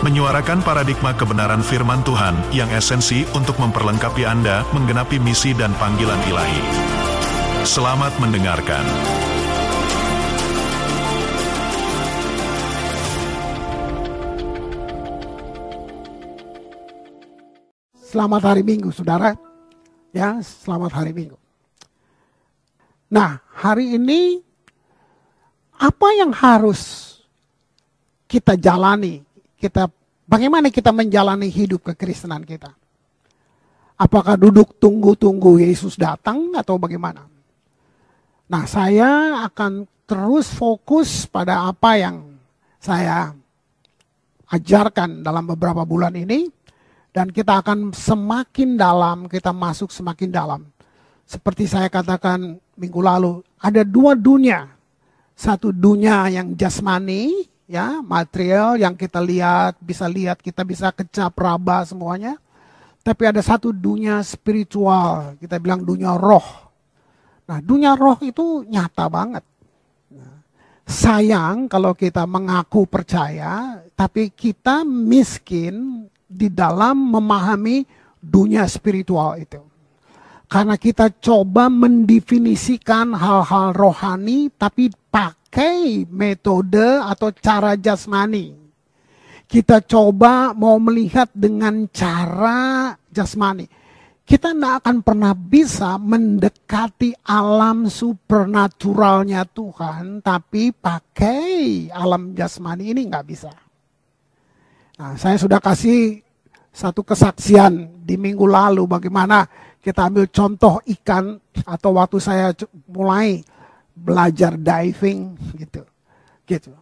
menyuarakan paradigma kebenaran firman Tuhan yang esensi untuk memperlengkapi Anda menggenapi misi dan panggilan ilahi. Selamat mendengarkan. Selamat hari Minggu, saudara. Ya, selamat hari Minggu. Nah, hari ini apa yang harus kita jalani? Kita bagaimana kita menjalani hidup kekristenan kita? Apakah duduk tunggu-tunggu Yesus datang atau bagaimana? Nah, saya akan terus fokus pada apa yang saya ajarkan dalam beberapa bulan ini dan kita akan semakin dalam, kita masuk semakin dalam. Seperti saya katakan minggu lalu, ada dua dunia. Satu dunia yang jasmani, ya, material yang kita lihat, bisa lihat, kita bisa kecap, raba semuanya. Tapi ada satu dunia spiritual, kita bilang dunia roh. Nah, dunia roh itu nyata banget. sayang kalau kita mengaku percaya, tapi kita miskin di dalam memahami dunia spiritual itu. Karena kita coba mendefinisikan hal-hal rohani tapi pakai metode atau cara jasmani. Kita coba mau melihat dengan cara jasmani. Kita tidak akan pernah bisa mendekati alam supernaturalnya Tuhan, tapi pakai alam jasmani ini nggak bisa. Nah, saya sudah kasih satu kesaksian di minggu lalu bagaimana kita ambil contoh ikan atau waktu saya mulai belajar diving gitu. Gitu.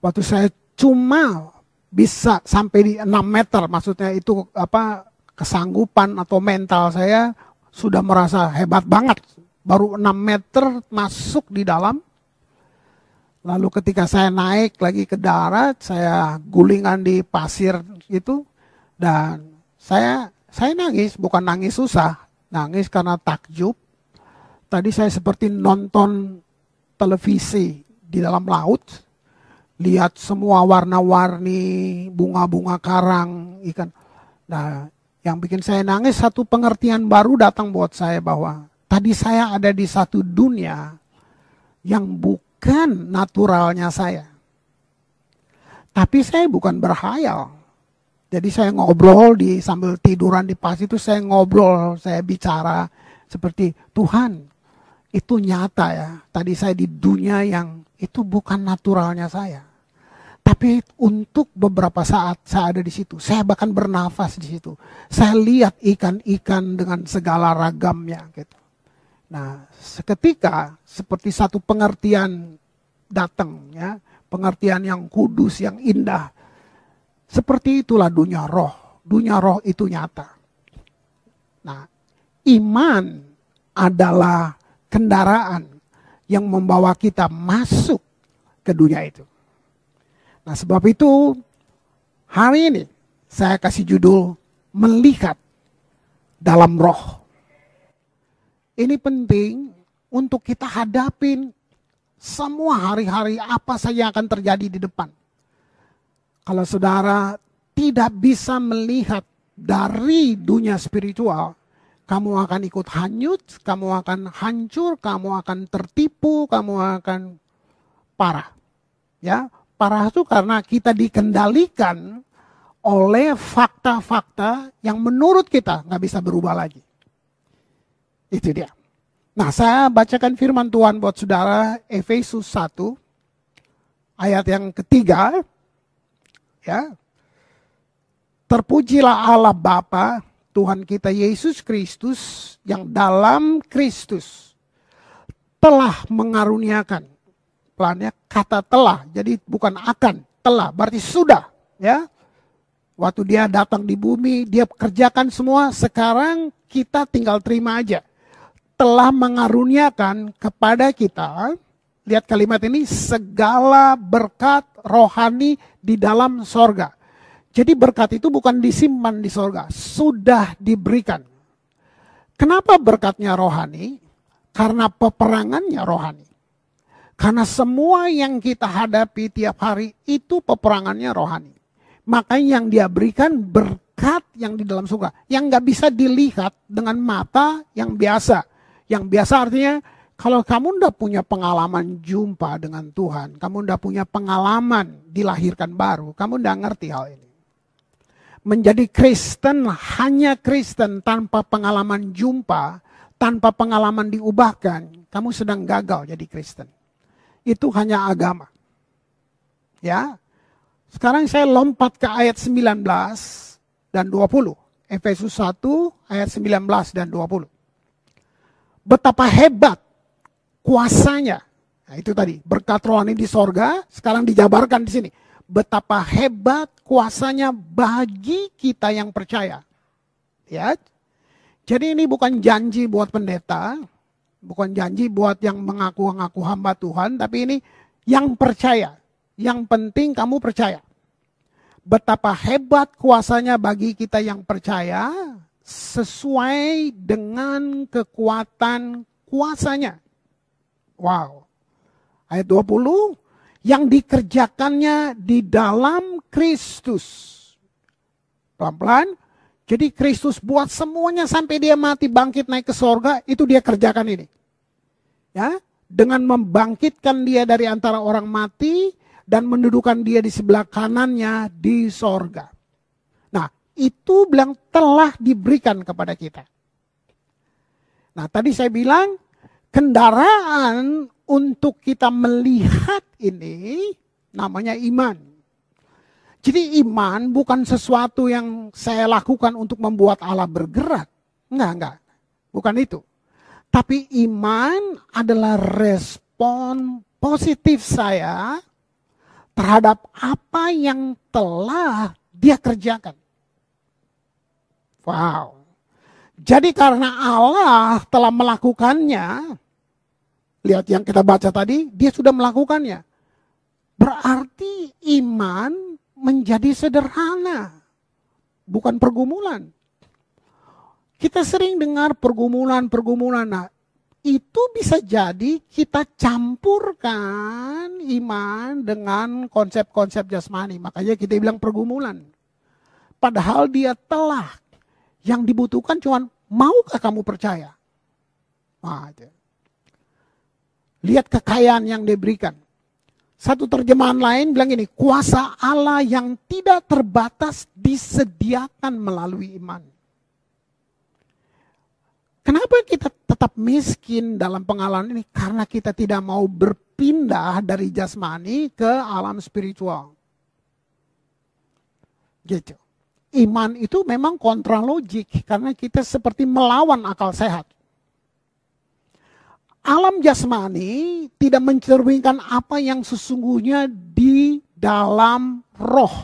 Waktu saya cuma bisa sampai di 6 meter maksudnya itu apa kesanggupan atau mental saya sudah merasa hebat banget. Baru 6 meter masuk di dalam Lalu ketika saya naik lagi ke darat, saya gulingan di pasir itu dan saya saya nangis, bukan nangis susah, nangis karena takjub. Tadi saya seperti nonton televisi di dalam laut, lihat semua warna-warni, bunga-bunga karang, ikan. Nah, yang bikin saya nangis satu pengertian baru datang buat saya bahwa tadi saya ada di satu dunia yang bukan naturalnya saya. Tapi saya bukan berhayal. Jadi saya ngobrol di sambil tiduran di pas itu saya ngobrol, saya bicara seperti Tuhan itu nyata ya. Tadi saya di dunia yang itu bukan naturalnya saya. Tapi untuk beberapa saat saya ada di situ, saya bahkan bernafas di situ. Saya lihat ikan-ikan dengan segala ragamnya gitu. Nah, seketika seperti satu pengertian datang ya, pengertian yang kudus, yang indah. Seperti itulah dunia roh. Dunia roh itu nyata. Nah, iman adalah kendaraan yang membawa kita masuk ke dunia itu. Nah, sebab itu hari ini saya kasih judul melihat dalam roh. Ini penting untuk kita hadapin semua hari-hari apa saja yang akan terjadi di depan. Kalau saudara tidak bisa melihat dari dunia spiritual, kamu akan ikut hanyut, kamu akan hancur, kamu akan tertipu, kamu akan parah. Ya, parah itu karena kita dikendalikan oleh fakta-fakta yang menurut kita nggak bisa berubah lagi. Itu dia. Nah, saya bacakan firman Tuhan buat saudara Efesus 1 ayat yang ketiga. Ya. Terpujilah Allah Bapa Tuhan kita Yesus Kristus yang dalam Kristus telah mengaruniakan. Pelannya kata telah, jadi bukan akan, telah, berarti sudah, ya. Waktu dia datang di bumi, dia kerjakan semua, sekarang kita tinggal terima aja telah mengaruniakan kepada kita, lihat kalimat ini, segala berkat rohani di dalam sorga. Jadi berkat itu bukan disimpan di sorga, sudah diberikan. Kenapa berkatnya rohani? Karena peperangannya rohani. Karena semua yang kita hadapi tiap hari itu peperangannya rohani. Makanya yang dia berikan berkat yang di dalam surga. Yang nggak bisa dilihat dengan mata yang biasa. Yang biasa artinya kalau kamu ndak punya pengalaman jumpa dengan Tuhan. Kamu ndak punya pengalaman dilahirkan baru. Kamu ndak ngerti hal ini. Menjadi Kristen hanya Kristen tanpa pengalaman jumpa. Tanpa pengalaman diubahkan. Kamu sedang gagal jadi Kristen itu hanya agama. Ya. Sekarang saya lompat ke ayat 19 dan 20. Efesus 1 ayat 19 dan 20. Betapa hebat kuasanya. Nah, itu tadi, berkat rohani di sorga, sekarang dijabarkan di sini. Betapa hebat kuasanya bagi kita yang percaya. Ya. Jadi ini bukan janji buat pendeta, Bukan janji buat yang mengaku-ngaku hamba Tuhan, tapi ini yang percaya. Yang penting kamu percaya. Betapa hebat kuasanya bagi kita yang percaya sesuai dengan kekuatan kuasanya. Wow. Ayat 20, yang dikerjakannya di dalam Kristus. Pelan-pelan, jadi Kristus buat semuanya sampai dia mati bangkit naik ke sorga itu dia kerjakan ini. Ya, dengan membangkitkan dia dari antara orang mati dan mendudukan dia di sebelah kanannya di sorga. Nah, itu bilang telah diberikan kepada kita. Nah, tadi saya bilang kendaraan untuk kita melihat ini namanya iman. Jadi iman bukan sesuatu yang saya lakukan untuk membuat Allah bergerak. Enggak, enggak. Bukan itu. Tapi iman adalah respon positif saya terhadap apa yang telah dia kerjakan. Wow. Jadi karena Allah telah melakukannya, lihat yang kita baca tadi, dia sudah melakukannya. Berarti iman menjadi sederhana, bukan pergumulan. Kita sering dengar pergumulan-pergumulan. Nah, itu bisa jadi kita campurkan iman dengan konsep-konsep jasmani. Makanya kita bilang pergumulan. Padahal dia telah. Yang dibutuhkan cuma maukah kamu percaya? Nah, Lihat kekayaan yang diberikan. Satu terjemahan lain bilang ini, kuasa Allah yang tidak terbatas disediakan melalui iman. Kenapa kita tetap miskin dalam pengalaman ini? Karena kita tidak mau berpindah dari jasmani ke alam spiritual. Gitu. Iman itu memang kontra logik karena kita seperti melawan akal sehat alam jasmani tidak mencerminkan apa yang sesungguhnya di dalam roh.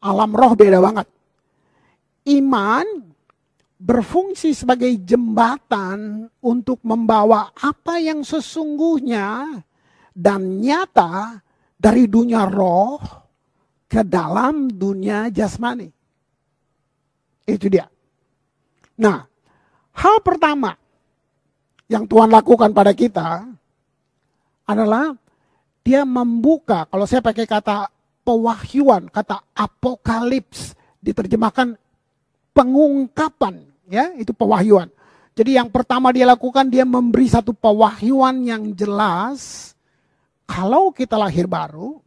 Alam roh beda banget. Iman berfungsi sebagai jembatan untuk membawa apa yang sesungguhnya dan nyata dari dunia roh ke dalam dunia jasmani. Itu dia. Nah, hal pertama yang Tuhan lakukan pada kita adalah dia membuka, kalau saya pakai kata pewahyuan, kata apokalips, diterjemahkan pengungkapan, ya, itu pewahyuan. Jadi yang pertama dia lakukan, dia memberi satu pewahyuan yang jelas, kalau kita lahir baru,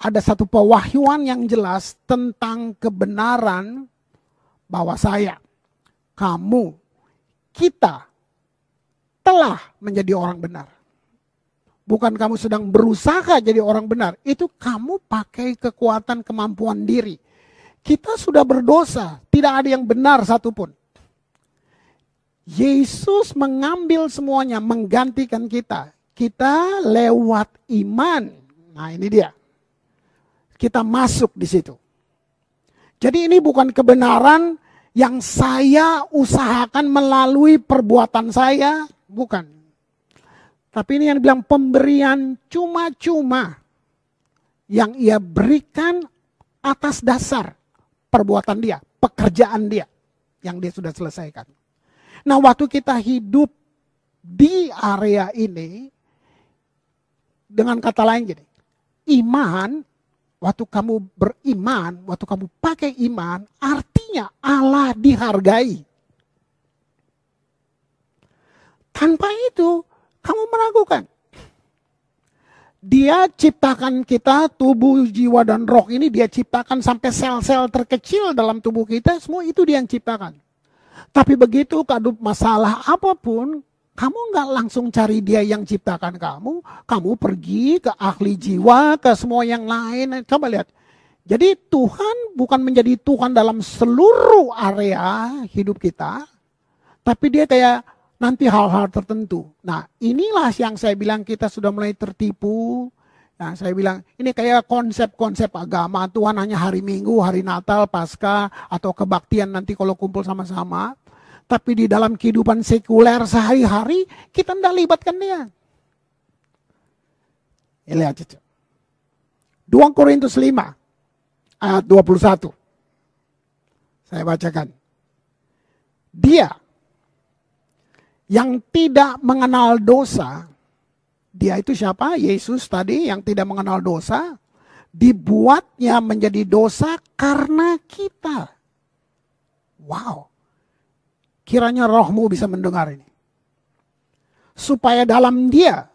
ada satu pewahyuan yang jelas tentang kebenaran bahwa saya, kamu, kita telah menjadi orang benar. Bukan kamu sedang berusaha jadi orang benar. Itu kamu pakai kekuatan kemampuan diri. Kita sudah berdosa. Tidak ada yang benar satupun. Yesus mengambil semuanya, menggantikan kita. Kita lewat iman. Nah ini dia. Kita masuk di situ. Jadi ini bukan kebenaran yang saya usahakan melalui perbuatan saya, bukan. Tapi ini yang bilang pemberian cuma-cuma yang ia berikan atas dasar perbuatan dia, pekerjaan dia yang dia sudah selesaikan. Nah, waktu kita hidup di area ini, dengan kata lain gini, iman waktu kamu beriman, waktu kamu pakai iman, artinya Allah dihargai. Tanpa itu, kamu meragukan. Dia ciptakan kita, tubuh, jiwa, dan roh ini dia ciptakan sampai sel-sel terkecil dalam tubuh kita, semua itu dia yang ciptakan. Tapi begitu kadu masalah apa pun, kamu nggak langsung cari dia yang ciptakan kamu, kamu pergi ke ahli jiwa, ke semua yang lain. Coba lihat. Jadi Tuhan bukan menjadi Tuhan dalam seluruh area hidup kita, tapi dia kayak nanti hal-hal tertentu. Nah inilah yang saya bilang kita sudah mulai tertipu. Nah, saya bilang ini kayak konsep-konsep agama Tuhan hanya hari Minggu, hari Natal, Paskah, atau kebaktian nanti kalau kumpul sama-sama. Tapi di dalam kehidupan sekuler sehari-hari, kita tidak libatkan dia. Ya, lihat itu. 2 Korintus 5 ayat 21. Saya bacakan. Dia yang tidak mengenal dosa, dia itu siapa? Yesus tadi yang tidak mengenal dosa, dibuatnya menjadi dosa karena kita. Wow. Kiranya rohmu bisa mendengar ini. Supaya dalam dia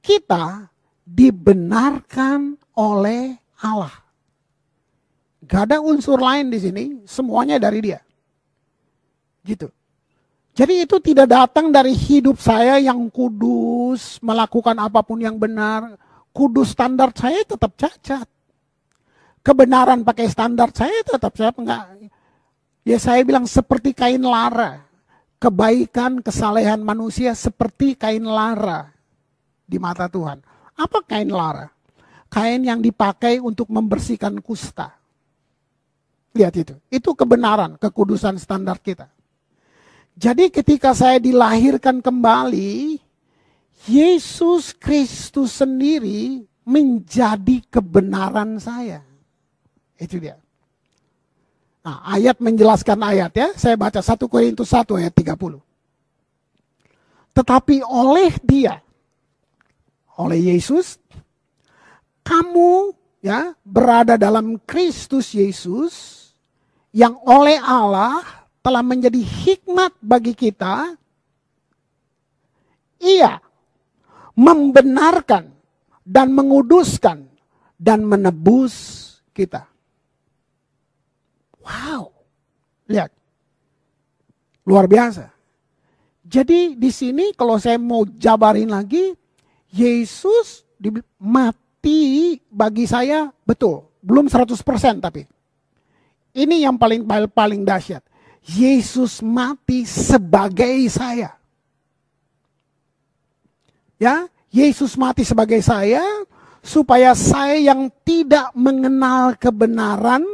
kita dibenarkan oleh Allah. Gak ada unsur lain di sini, semuanya dari dia. Gitu. Jadi itu tidak datang dari hidup saya yang kudus, melakukan apa pun yang benar. Kudus standar saya tetap cacat. Kebenaran pakai standar saya tetap saya enggak Ya saya bilang seperti kain lara. Kebaikan, kesalehan manusia seperti kain lara di mata Tuhan. Apa kain lara? Kain yang dipakai untuk membersihkan kusta. Lihat itu. Itu kebenaran, kekudusan standar kita. Jadi ketika saya dilahirkan kembali, Yesus Kristus sendiri menjadi kebenaran saya. Itu dia. Nah, ayat menjelaskan ayat ya. Saya baca 1 Korintus 1 ayat 30. Tetapi oleh dia, oleh Yesus, kamu ya berada dalam Kristus Yesus yang oleh Allah telah menjadi hikmat bagi kita. Ia membenarkan dan menguduskan dan menebus kita. Wow. Lihat. Luar biasa. Jadi di sini kalau saya mau jabarin lagi, Yesus mati bagi saya betul. Belum 100% tapi. Ini yang paling paling dahsyat. Yesus mati sebagai saya. Ya, Yesus mati sebagai saya supaya saya yang tidak mengenal kebenaran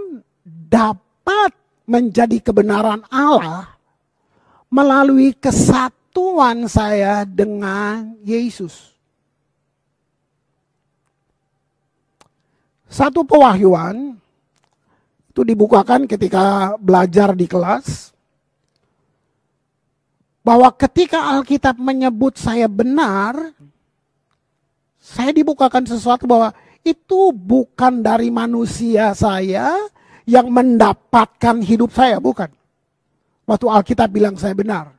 dapat menjadi kebenaran Allah melalui kesatuan saya dengan Yesus. Satu pewahyuan itu dibukakan ketika belajar di kelas bahwa ketika Alkitab menyebut saya benar, saya dibukakan sesuatu bahwa itu bukan dari manusia saya, yang mendapatkan hidup saya, bukan. Waktu Alkitab bilang saya benar.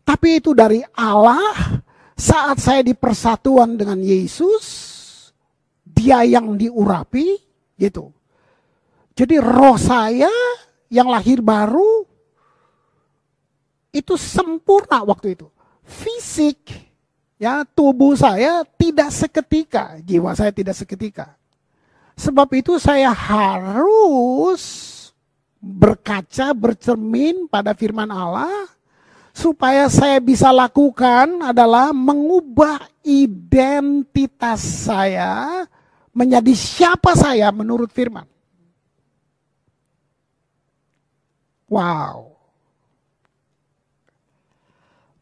Tapi itu dari Allah saat saya di persatuan dengan Yesus, dia yang diurapi, gitu. Jadi roh saya yang lahir baru itu sempurna waktu itu. Fisik, ya tubuh saya tidak seketika, jiwa saya tidak seketika. Sebab itu saya harus berkaca, bercermin pada firman Allah supaya saya bisa lakukan adalah mengubah identitas saya menjadi siapa saya menurut firman. Wow.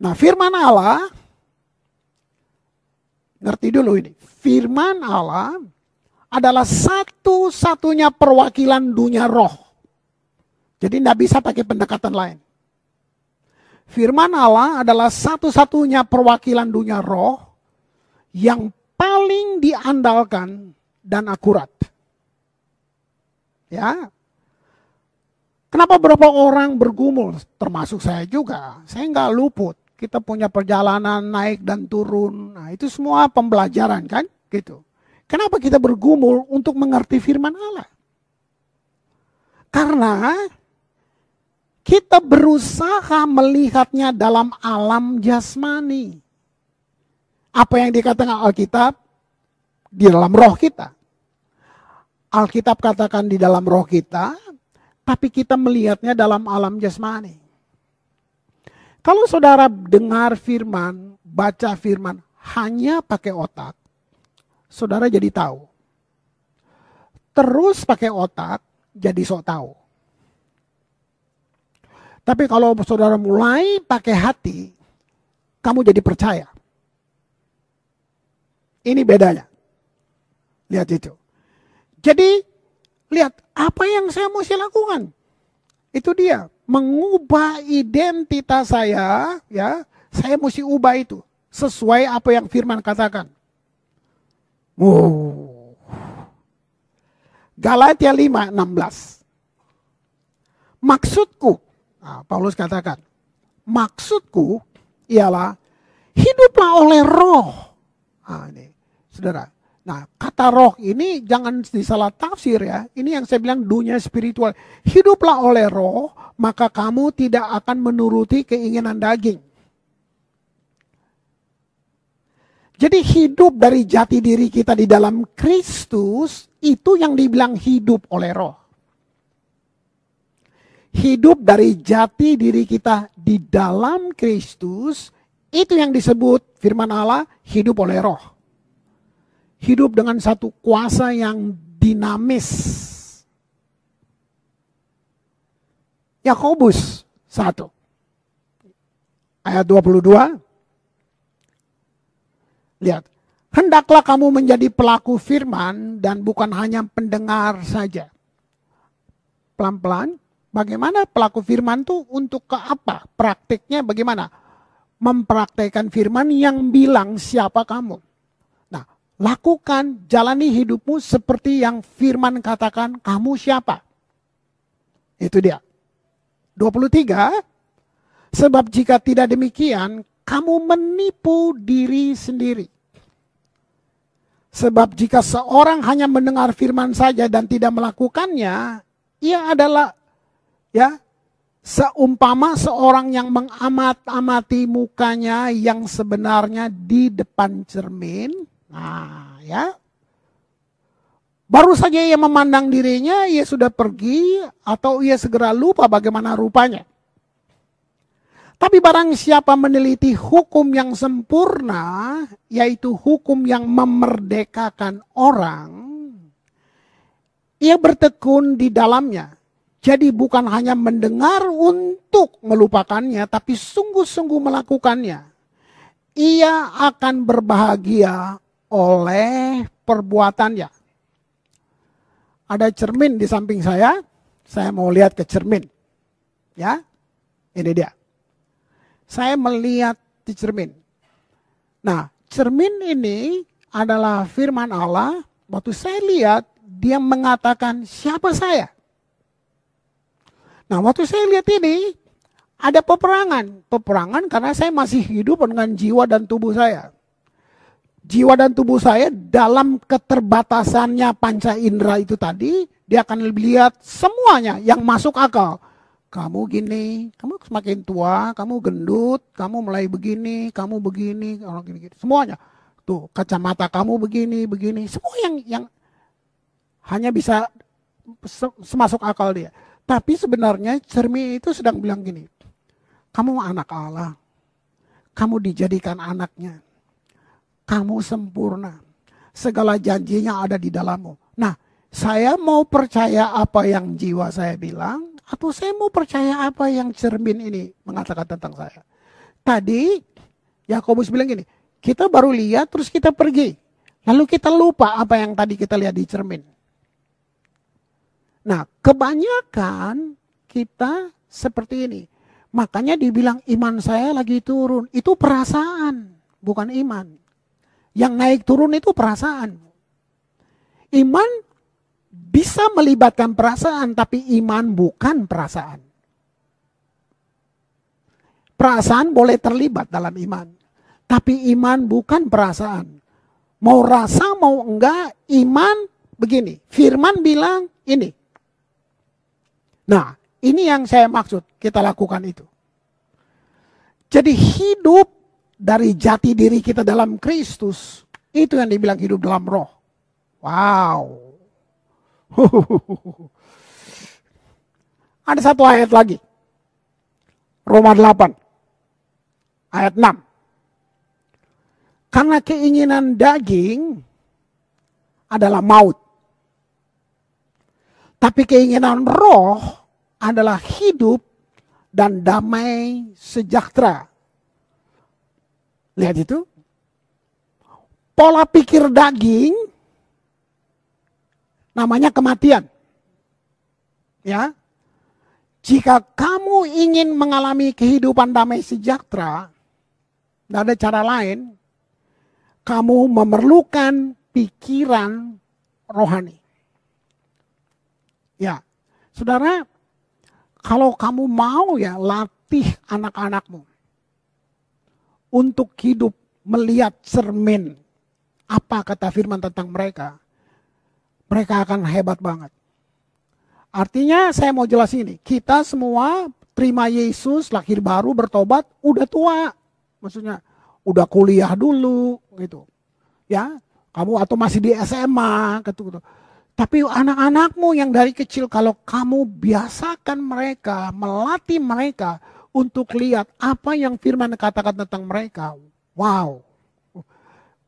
Nah, firman Allah ngerti dulu ini. Firman Allah adalah satu-satunya perwakilan dunia roh. Jadi tidak bisa pakai pendekatan lain. Firman Allah adalah satu-satunya perwakilan dunia roh yang paling diandalkan dan akurat. Ya. Kenapa berapa orang bergumul, termasuk saya juga. Saya nggak luput. Kita punya perjalanan naik dan turun. Nah, itu semua pembelajaran kan? Gitu. Kenapa kita bergumul untuk mengerti firman Allah? Karena kita berusaha melihatnya dalam alam jasmani. Apa yang dikatakan Alkitab di dalam roh kita. Alkitab katakan di dalam roh kita, tapi kita melihatnya dalam alam jasmani. Kalau saudara dengar firman, baca firman hanya pakai otak, saudara jadi tahu. Terus pakai otak, jadi sok tahu. Tapi kalau saudara mulai pakai hati, kamu jadi percaya. Ini bedanya. Lihat itu. Jadi, lihat apa yang saya mesti lakukan. Itu dia mengubah identitas saya, ya, saya mesti ubah itu sesuai apa yang firman katakan. Wow. Galatia 5, 16. Maksudku, nah, Paulus katakan, maksudku ialah hiduplah oleh roh. Nah, ini, saudara. Nah, kata roh ini jangan disalah tafsir ya. Ini yang saya bilang dunia spiritual. Hiduplah oleh roh, maka kamu tidak akan menuruti keinginan daging. Jadi hidup dari jati diri kita di dalam Kristus itu yang dibilang hidup oleh roh. Hidup dari jati diri kita di dalam Kristus itu yang disebut firman Allah hidup oleh roh hidup dengan satu kuasa yang dinamis. Yakobus 1 ayat 22 Lihat, hendaklah kamu menjadi pelaku firman dan bukan hanya pendengar saja. Pelan-pelan, bagaimana pelaku firman itu untuk ke apa? Praktiknya bagaimana? Mempraktekkan firman yang bilang siapa kamu. Lakukan, jalani hidupmu seperti yang firman katakan, kamu siapa? Itu dia. 23, sebab jika tidak demikian, kamu menipu diri sendiri. Sebab jika seorang hanya mendengar firman saja dan tidak melakukannya, ia adalah ya seumpama seorang yang mengamat-amati mukanya yang sebenarnya di depan cermin Nah, ya. Baru saja ia memandang dirinya, ia sudah pergi atau ia segera lupa bagaimana rupanya. Tapi barang siapa meneliti hukum yang sempurna, yaitu hukum yang memerdekakan orang, ia bertekun di dalamnya. Jadi bukan hanya mendengar untuk melupakannya, tapi sungguh-sungguh melakukannya. Ia akan berbahagia oleh perbuatannya. Ada cermin di samping saya, saya mau lihat ke cermin. Ya, ini dia. Saya melihat di cermin. Nah, cermin ini adalah firman Allah. Waktu saya lihat, dia mengatakan siapa saya. Nah, waktu saya lihat ini, ada peperangan. Peperangan karena saya masih hidup dengan jiwa dan tubuh saya jiwa dan tubuh saya dalam keterbatasannya panca indera itu tadi, dia akan lihat semuanya yang masuk akal. Kamu gini, kamu semakin tua, kamu gendut, kamu mulai begini, kamu begini, orang gini, gini. semuanya. Tuh, kacamata kamu begini, begini, semua yang yang hanya bisa semasuk akal dia. Tapi sebenarnya cermin itu sedang bilang gini, kamu anak Allah, kamu dijadikan anaknya kamu sempurna. Segala janjinya ada di dalammu. Nah, saya mau percaya apa yang jiwa saya bilang Atau saya mau percaya apa yang cermin ini mengatakan tentang saya. Tadi Yakobus bilang gini, kita baru lihat terus kita pergi. Lalu kita lupa apa yang tadi kita lihat di cermin. Nah, kebanyakan kita seperti ini. Makanya dibilang iman saya lagi turun. Itu perasaan, bukan iman. Yang naik turun itu perasaan. Iman bisa melibatkan perasaan, tapi iman bukan perasaan. Perasaan boleh terlibat dalam iman, tapi iman bukan perasaan. Mau rasa mau enggak, iman begini. Firman bilang ini. Nah, ini yang saya maksud, kita lakukan itu. Jadi hidup dari jati diri kita dalam Kristus, itu yang dibilang hidup dalam roh. Wow. Ada satu ayat lagi. Roma 8. Ayat 6. Karena keinginan daging adalah maut. Tapi keinginan roh adalah hidup dan damai sejahtera. Lihat itu. Pola pikir daging namanya kematian. Ya. Jika kamu ingin mengalami kehidupan damai sejahtera, tidak ada cara lain, kamu memerlukan pikiran rohani. Ya, saudara, kalau kamu mau ya latih anak-anakmu untuk hidup melihat cermin apa kata firman tentang mereka, mereka akan hebat banget. Artinya saya mau jelas ini, kita semua terima Yesus, lahir baru, bertobat, udah tua. Maksudnya udah kuliah dulu gitu. Ya, kamu atau masih di SMA gitu. gitu. Tapi anak-anakmu yang dari kecil kalau kamu biasakan mereka, melatih mereka untuk lihat apa yang firman katakan tentang mereka. Wow,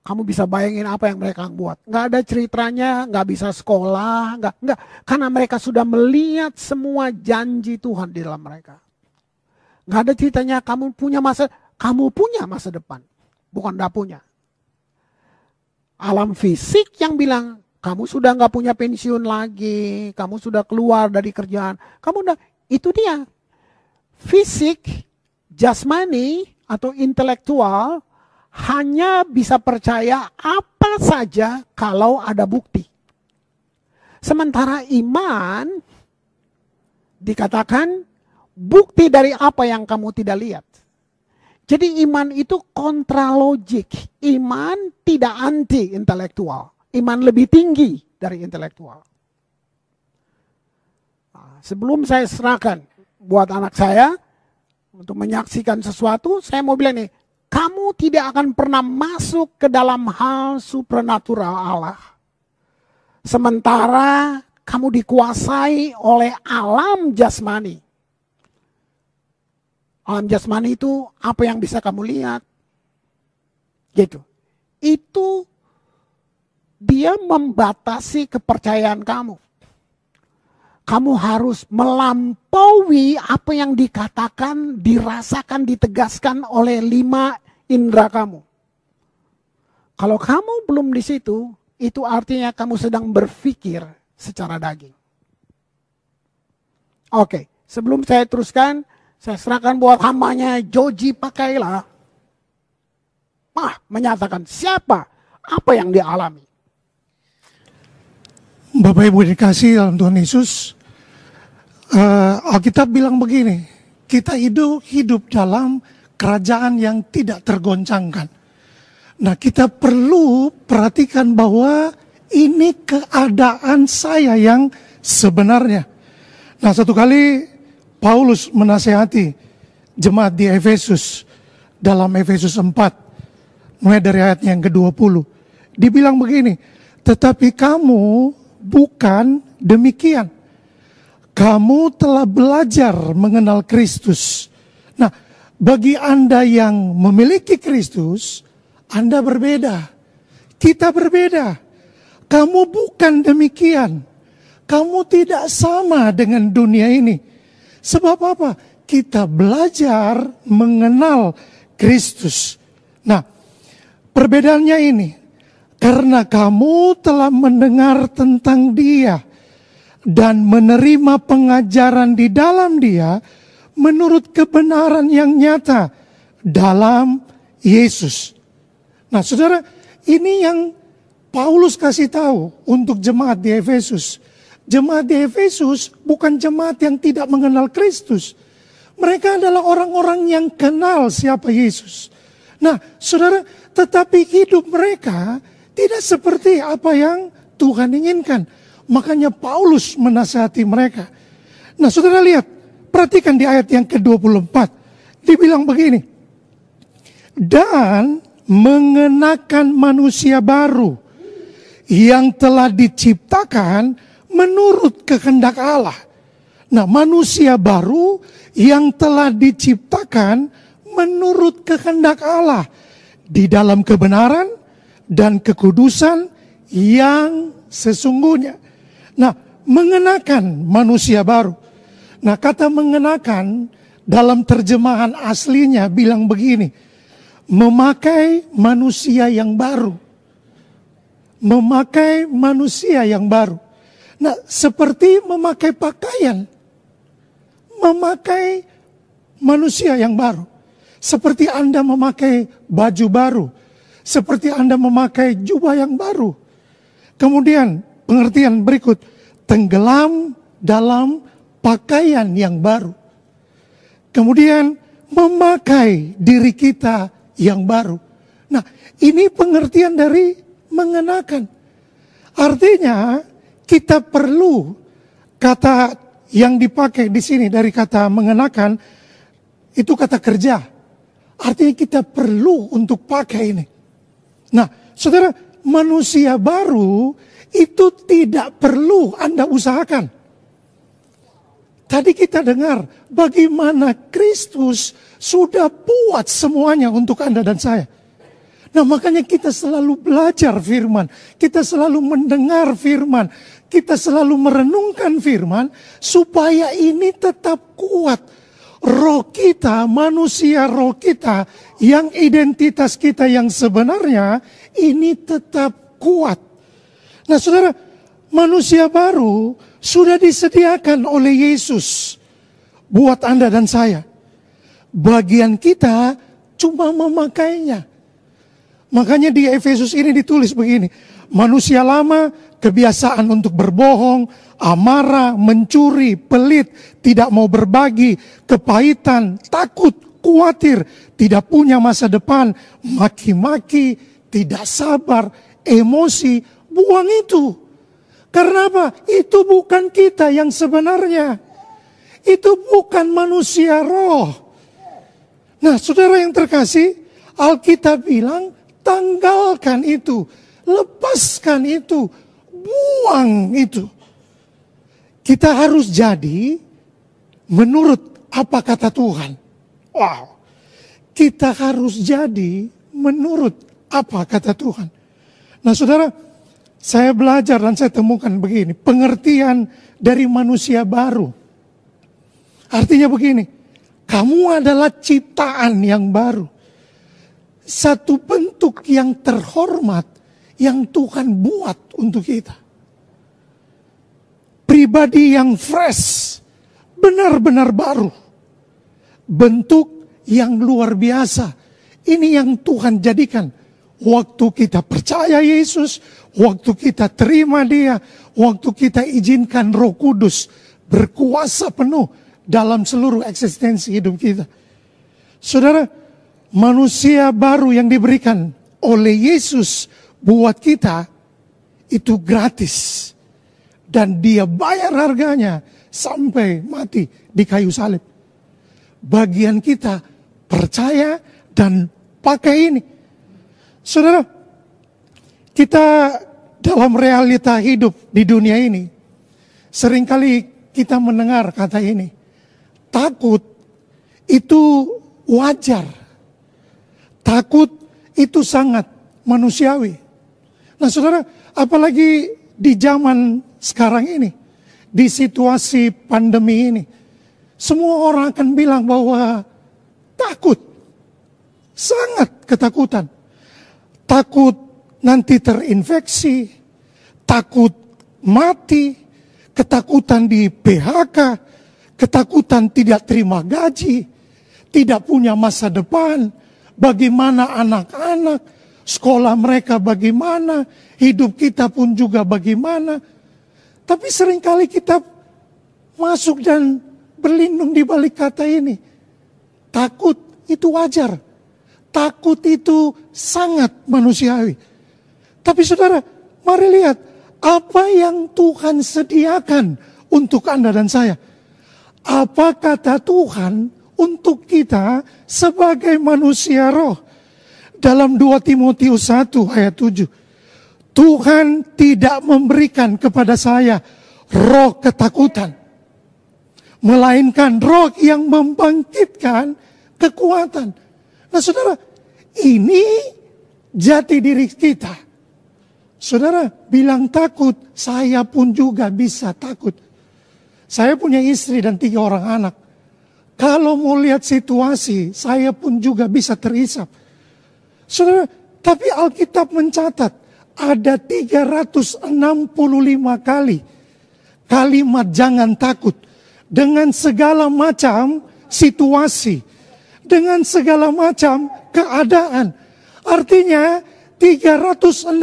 kamu bisa bayangin apa yang mereka buat. Nggak ada ceritanya, nggak bisa sekolah, nggak, nggak. Karena mereka sudah melihat semua janji Tuhan di dalam mereka. Nggak ada ceritanya kamu punya masa, kamu punya masa depan. Bukan nggak punya. Alam fisik yang bilang, kamu sudah nggak punya pensiun lagi, kamu sudah keluar dari kerjaan, kamu udah, itu dia. Fisik, jasmani, atau intelektual, hanya bisa percaya apa saja kalau ada bukti. Sementara iman dikatakan bukti dari apa yang kamu tidak lihat. Jadi iman itu kontra logik. Iman tidak anti intelektual. Iman lebih tinggi dari intelektual. Nah, sebelum saya serahkan buat anak saya untuk menyaksikan sesuatu, saya mau bilang nih, kamu tidak akan pernah masuk ke dalam hal supranatural Allah. Sementara kamu dikuasai oleh alam jasmani. Alam jasmani itu apa yang bisa kamu lihat. Gitu. Itu dia membatasi kepercayaan kamu. Kamu harus melampaui apa yang dikatakan, dirasakan, ditegaskan oleh lima indera kamu. Kalau kamu belum di situ, itu artinya kamu sedang berpikir secara daging. Oke, sebelum saya teruskan, saya serahkan buat hambanya Joji Pakailah. Mah menyatakan siapa, apa yang dia alami. Bapak Ibu dikasih dalam Tuhan Yesus, uh, Alkitab bilang begini, kita hidup hidup dalam kerajaan yang tidak tergoncangkan. Nah, kita perlu perhatikan bahwa ini keadaan saya yang sebenarnya. Nah, satu kali Paulus menasehati jemaat di Efesus dalam Efesus 4 mulai dari ayat yang ke-20. Dibilang begini, "Tetapi kamu bukan demikian. Kamu telah belajar mengenal Kristus." Nah, bagi Anda yang memiliki Kristus, Anda berbeda. Kita berbeda. Kamu bukan demikian. Kamu tidak sama dengan dunia ini. Sebab apa? Kita belajar mengenal Kristus. Nah, perbedaannya ini. Karena kamu telah mendengar tentang dia dan menerima pengajaran di dalam dia menurut kebenaran yang nyata dalam Yesus. Nah, saudara, ini yang Paulus kasih tahu untuk jemaat di Efesus. Jemaat di Efesus bukan jemaat yang tidak mengenal Kristus. Mereka adalah orang-orang yang kenal siapa Yesus. Nah, saudara, tetapi hidup mereka tidak seperti apa yang Tuhan inginkan. Makanya Paulus menasihati mereka. Nah, saudara lihat, perhatikan di ayat yang ke-24. Dibilang begini. Dan mengenakan manusia baru yang telah diciptakan menurut kehendak Allah. Nah, manusia baru yang telah diciptakan menurut kehendak Allah di dalam kebenaran dan kekudusan yang sesungguhnya. Nah, mengenakan manusia baru. Nah, kata mengenakan dalam terjemahan aslinya bilang begini, memakai manusia yang baru. Memakai manusia yang baru. Nah, seperti memakai pakaian. Memakai manusia yang baru. Seperti Anda memakai baju baru. Seperti Anda memakai jubah yang baru. Kemudian pengertian berikut. Tenggelam dalam pakaian yang baru. Kemudian memakai diri kita yang baru. Nah, ini pengertian dari mengenakan. Artinya, kita perlu kata yang dipakai di sini dari kata mengenakan itu kata kerja. Artinya kita perlu untuk pakai ini. Nah, saudara, manusia baru itu tidak perlu Anda usahakan. Tadi kita dengar bagaimana Kristus sudah buat semuanya untuk Anda dan saya. Nah makanya kita selalu belajar firman. Kita selalu mendengar firman. Kita selalu merenungkan firman. Supaya ini tetap kuat. Roh kita, manusia roh kita. Yang identitas kita yang sebenarnya. Ini tetap kuat. Nah saudara, manusia baru sudah disediakan oleh Yesus. Buat Anda dan saya. Bagian kita cuma memakainya. Makanya di Efesus ini ditulis begini. Manusia lama kebiasaan untuk berbohong, amarah, mencuri, pelit, tidak mau berbagi, kepahitan, takut, khawatir, tidak punya masa depan, maki-maki, tidak sabar, emosi, buang itu. Karena apa? Itu bukan kita yang sebenarnya. Itu bukan manusia roh. Nah, saudara yang terkasih, Alkitab bilang Tanggalkan itu, lepaskan itu, buang itu. Kita harus jadi menurut apa kata Tuhan. Wow. Kita harus jadi menurut apa kata Tuhan. Nah saudara, saya belajar dan saya temukan begini. Pengertian dari manusia baru. Artinya begini, kamu adalah ciptaan yang baru satu bentuk yang terhormat yang Tuhan buat untuk kita. Pribadi yang fresh, benar-benar baru. Bentuk yang luar biasa. Ini yang Tuhan jadikan. Waktu kita percaya Yesus, waktu kita terima dia, waktu kita izinkan roh kudus berkuasa penuh dalam seluruh eksistensi hidup kita. Saudara, manusia baru yang diberikan oleh Yesus buat kita itu gratis. Dan dia bayar harganya sampai mati di kayu salib. Bagian kita percaya dan pakai ini. Saudara, kita dalam realita hidup di dunia ini, sering kali kita mendengar kata ini. Takut itu wajar Takut itu sangat manusiawi. Nah saudara, apalagi di zaman sekarang ini, di situasi pandemi ini, semua orang akan bilang bahwa takut. Sangat ketakutan. Takut nanti terinfeksi, takut mati, ketakutan di PHK, ketakutan tidak terima gaji, tidak punya masa depan, bagaimana anak-anak, sekolah mereka bagaimana, hidup kita pun juga bagaimana. Tapi sering kali kita masuk dan berlindung di balik kata ini. Takut itu wajar. Takut itu sangat manusiawi. Tapi saudara, mari lihat apa yang Tuhan sediakan untuk Anda dan saya. Apa kata Tuhan untuk kita sebagai manusia roh? Dalam 2 Timotius 1 ayat 7. Tuhan tidak memberikan kepada saya roh ketakutan. Melainkan roh yang membangkitkan kekuatan. Nah saudara, ini jati diri kita Saudara bilang takut, saya pun juga bisa takut. Saya punya istri dan tiga orang anak. Kalau mau lihat situasi, saya pun juga bisa terisap. Saudara, tapi Alkitab mencatat ada 365 kali kalimat jangan takut dengan segala macam situasi, dengan segala macam keadaan. Artinya 365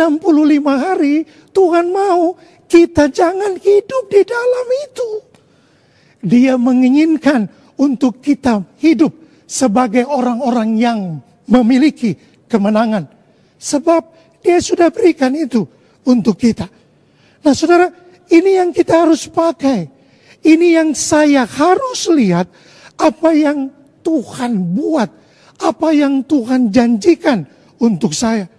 hari Tuhan mau kita jangan hidup di dalam itu. Dia menginginkan untuk kita hidup sebagai orang-orang yang memiliki kemenangan. Sebab dia sudah berikan itu untuk kita. Nah saudara, ini yang kita harus pakai. Ini yang saya harus lihat apa yang Tuhan buat. Apa yang Tuhan janjikan untuk saya.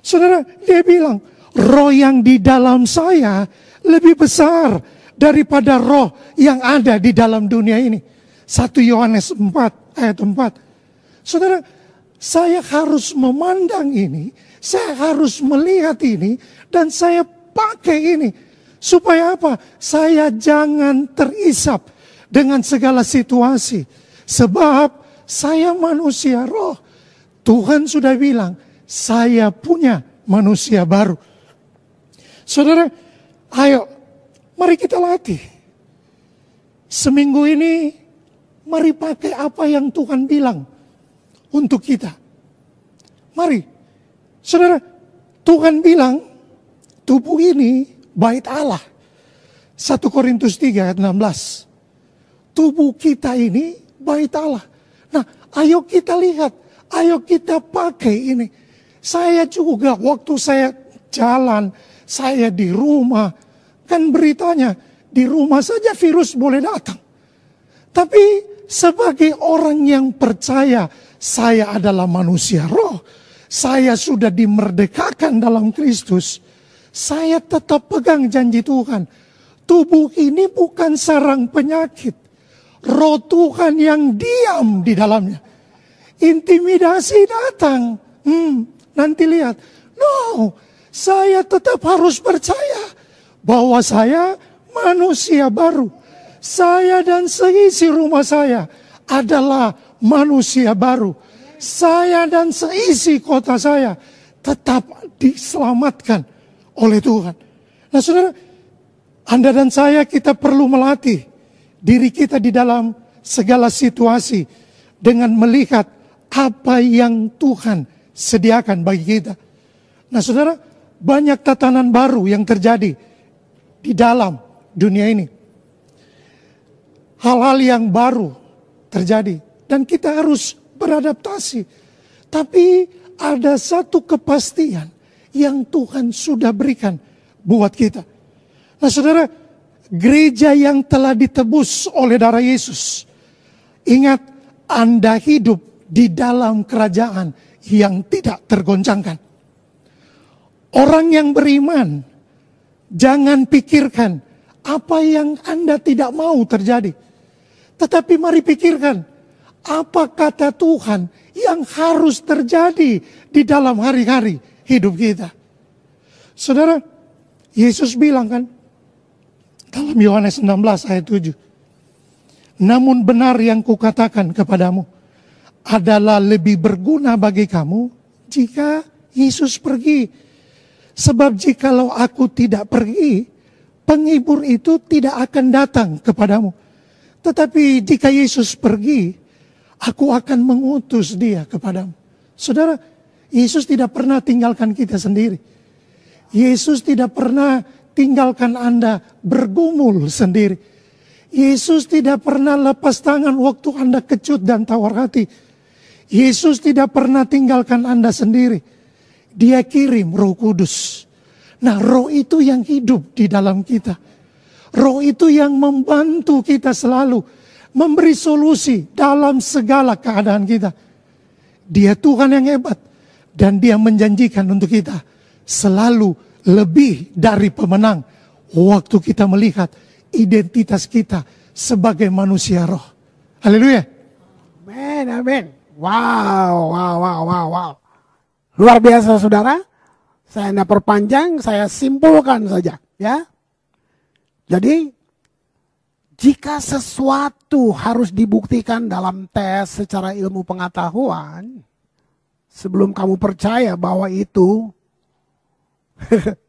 Saudara, dia bilang, roh yang di dalam saya lebih besar daripada roh yang ada di dalam dunia ini. 1 Yohanes 4 ayat 4. Saudara, saya harus memandang ini, saya harus melihat ini, dan saya pakai ini. Supaya apa? Saya jangan terisap dengan segala situasi. Sebab saya manusia roh. Tuhan sudah bilang, saya punya manusia baru. Saudara, ayo, mari kita latih. Seminggu ini, mari pakai apa yang Tuhan bilang untuk kita. Mari, saudara, Tuhan bilang, tubuh ini bait Allah. 1 Korintus 3 ayat 16. Tubuh kita ini bait Allah. Nah, ayo kita lihat, ayo kita pakai ini. Saya juga waktu saya jalan, saya di rumah, kan beritanya di rumah saja virus boleh datang. Tapi sebagai orang yang percaya saya adalah manusia roh, saya sudah dimerdekakan dalam Kristus, saya tetap pegang janji Tuhan. Tubuh ini bukan sarang penyakit. Roh Tuhan yang diam di dalamnya. Intimidasi datang. Hmm, nanti lihat. No, saya tetap harus percaya bahwa saya manusia baru. Saya dan seisi rumah saya adalah manusia baru. Saya dan seisi kota saya tetap diselamatkan oleh Tuhan. Nah saudara, Anda dan saya kita perlu melatih diri kita di dalam segala situasi dengan melihat apa yang Tuhan sediakan bagi kita. Nah saudara, banyak tatanan baru yang terjadi di dalam dunia ini. Hal-hal yang baru terjadi dan kita harus beradaptasi. Tapi ada satu kepastian yang Tuhan sudah berikan buat kita. Nah saudara, gereja yang telah ditebus oleh darah Yesus. Ingat, Anda hidup di dalam kerajaan yang tidak tergoncangkan. Orang yang beriman, jangan pikirkan apa yang Anda tidak mau terjadi. Tetapi mari pikirkan, apa kata Tuhan yang harus terjadi di dalam hari-hari hidup kita. Saudara, Yesus bilang kan, dalam Yohanes 16 ayat 7. Namun benar yang kukatakan kepadamu adalah lebih berguna bagi kamu jika Yesus pergi. Sebab jikalau aku tidak pergi, penghibur itu tidak akan datang kepadamu. Tetapi jika Yesus pergi, aku akan mengutus dia kepadamu. Saudara, Yesus tidak pernah tinggalkan kita sendiri. Yesus tidak pernah tinggalkan Anda bergumul sendiri. Yesus tidak pernah lepas tangan waktu Anda kecut dan tawar hati. Yesus tidak pernah tinggalkan Anda sendiri. Dia kirim roh kudus. Nah roh itu yang hidup di dalam kita. Roh itu yang membantu kita selalu. Memberi solusi dalam segala keadaan kita. Dia Tuhan yang hebat. Dan dia menjanjikan untuk kita. Selalu lebih dari pemenang. Waktu kita melihat identitas kita sebagai manusia roh. Haleluya. Amin, amin. Wow, wow, wow, wow, wow. Luar biasa saudara. Saya tidak perpanjang, saya simpulkan saja. ya. Jadi, jika sesuatu harus dibuktikan dalam tes secara ilmu pengetahuan, sebelum kamu percaya bahwa itu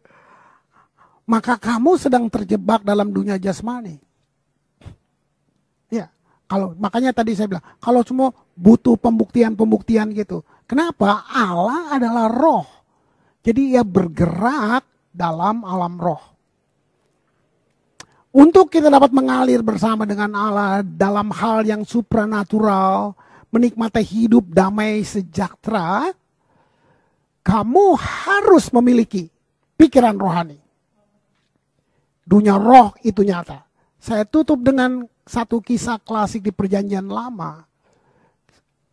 maka kamu sedang terjebak dalam dunia jasmani. Ya, kalau makanya tadi saya bilang, kalau semua butuh pembuktian-pembuktian gitu. Kenapa? Allah adalah roh. Jadi ia bergerak dalam alam roh. Untuk kita dapat mengalir bersama dengan Allah dalam hal yang supranatural, menikmati hidup damai sejahtera, kamu harus memiliki pikiran rohani dunia roh itu nyata. Saya tutup dengan satu kisah klasik di perjanjian lama.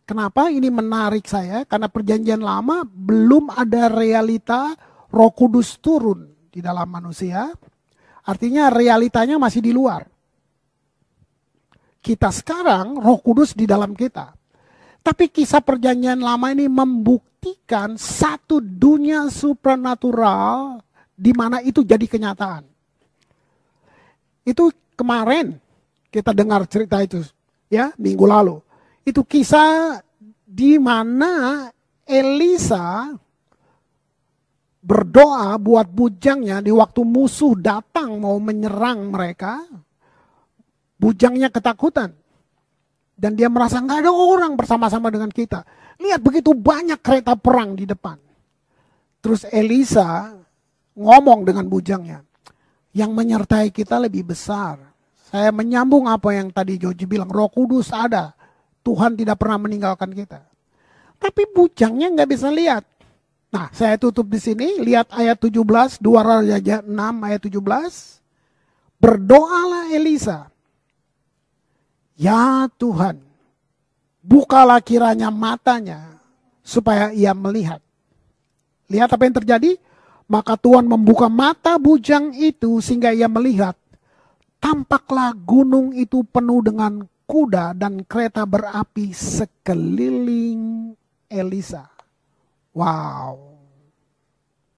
Kenapa ini menarik saya? Karena perjanjian lama belum ada realita roh kudus turun di dalam manusia. Artinya realitanya masih di luar. Kita sekarang roh kudus di dalam kita. Tapi kisah perjanjian lama ini membuktikan satu dunia supranatural di mana itu jadi kenyataan. Itu kemarin kita dengar cerita itu ya minggu lalu. Itu kisah di mana Elisa berdoa buat bujangnya di waktu musuh datang mau menyerang mereka. Bujangnya ketakutan. Dan dia merasa nggak ada orang bersama-sama dengan kita. Lihat begitu banyak kereta perang di depan. Terus Elisa ngomong dengan bujangnya yang menyertai kita lebih besar. Saya menyambung apa yang tadi Joji bilang, roh kudus ada. Tuhan tidak pernah meninggalkan kita. Tapi bujangnya nggak bisa lihat. Nah, saya tutup di sini. Lihat ayat 17, 2 Raja 6 ayat 17. Berdoalah Elisa. Ya Tuhan, bukalah kiranya matanya supaya ia melihat. Lihat apa yang terjadi? Maka Tuhan membuka mata bujang itu sehingga ia melihat. Tampaklah gunung itu penuh dengan kuda dan kereta berapi sekeliling Elisa. Wow.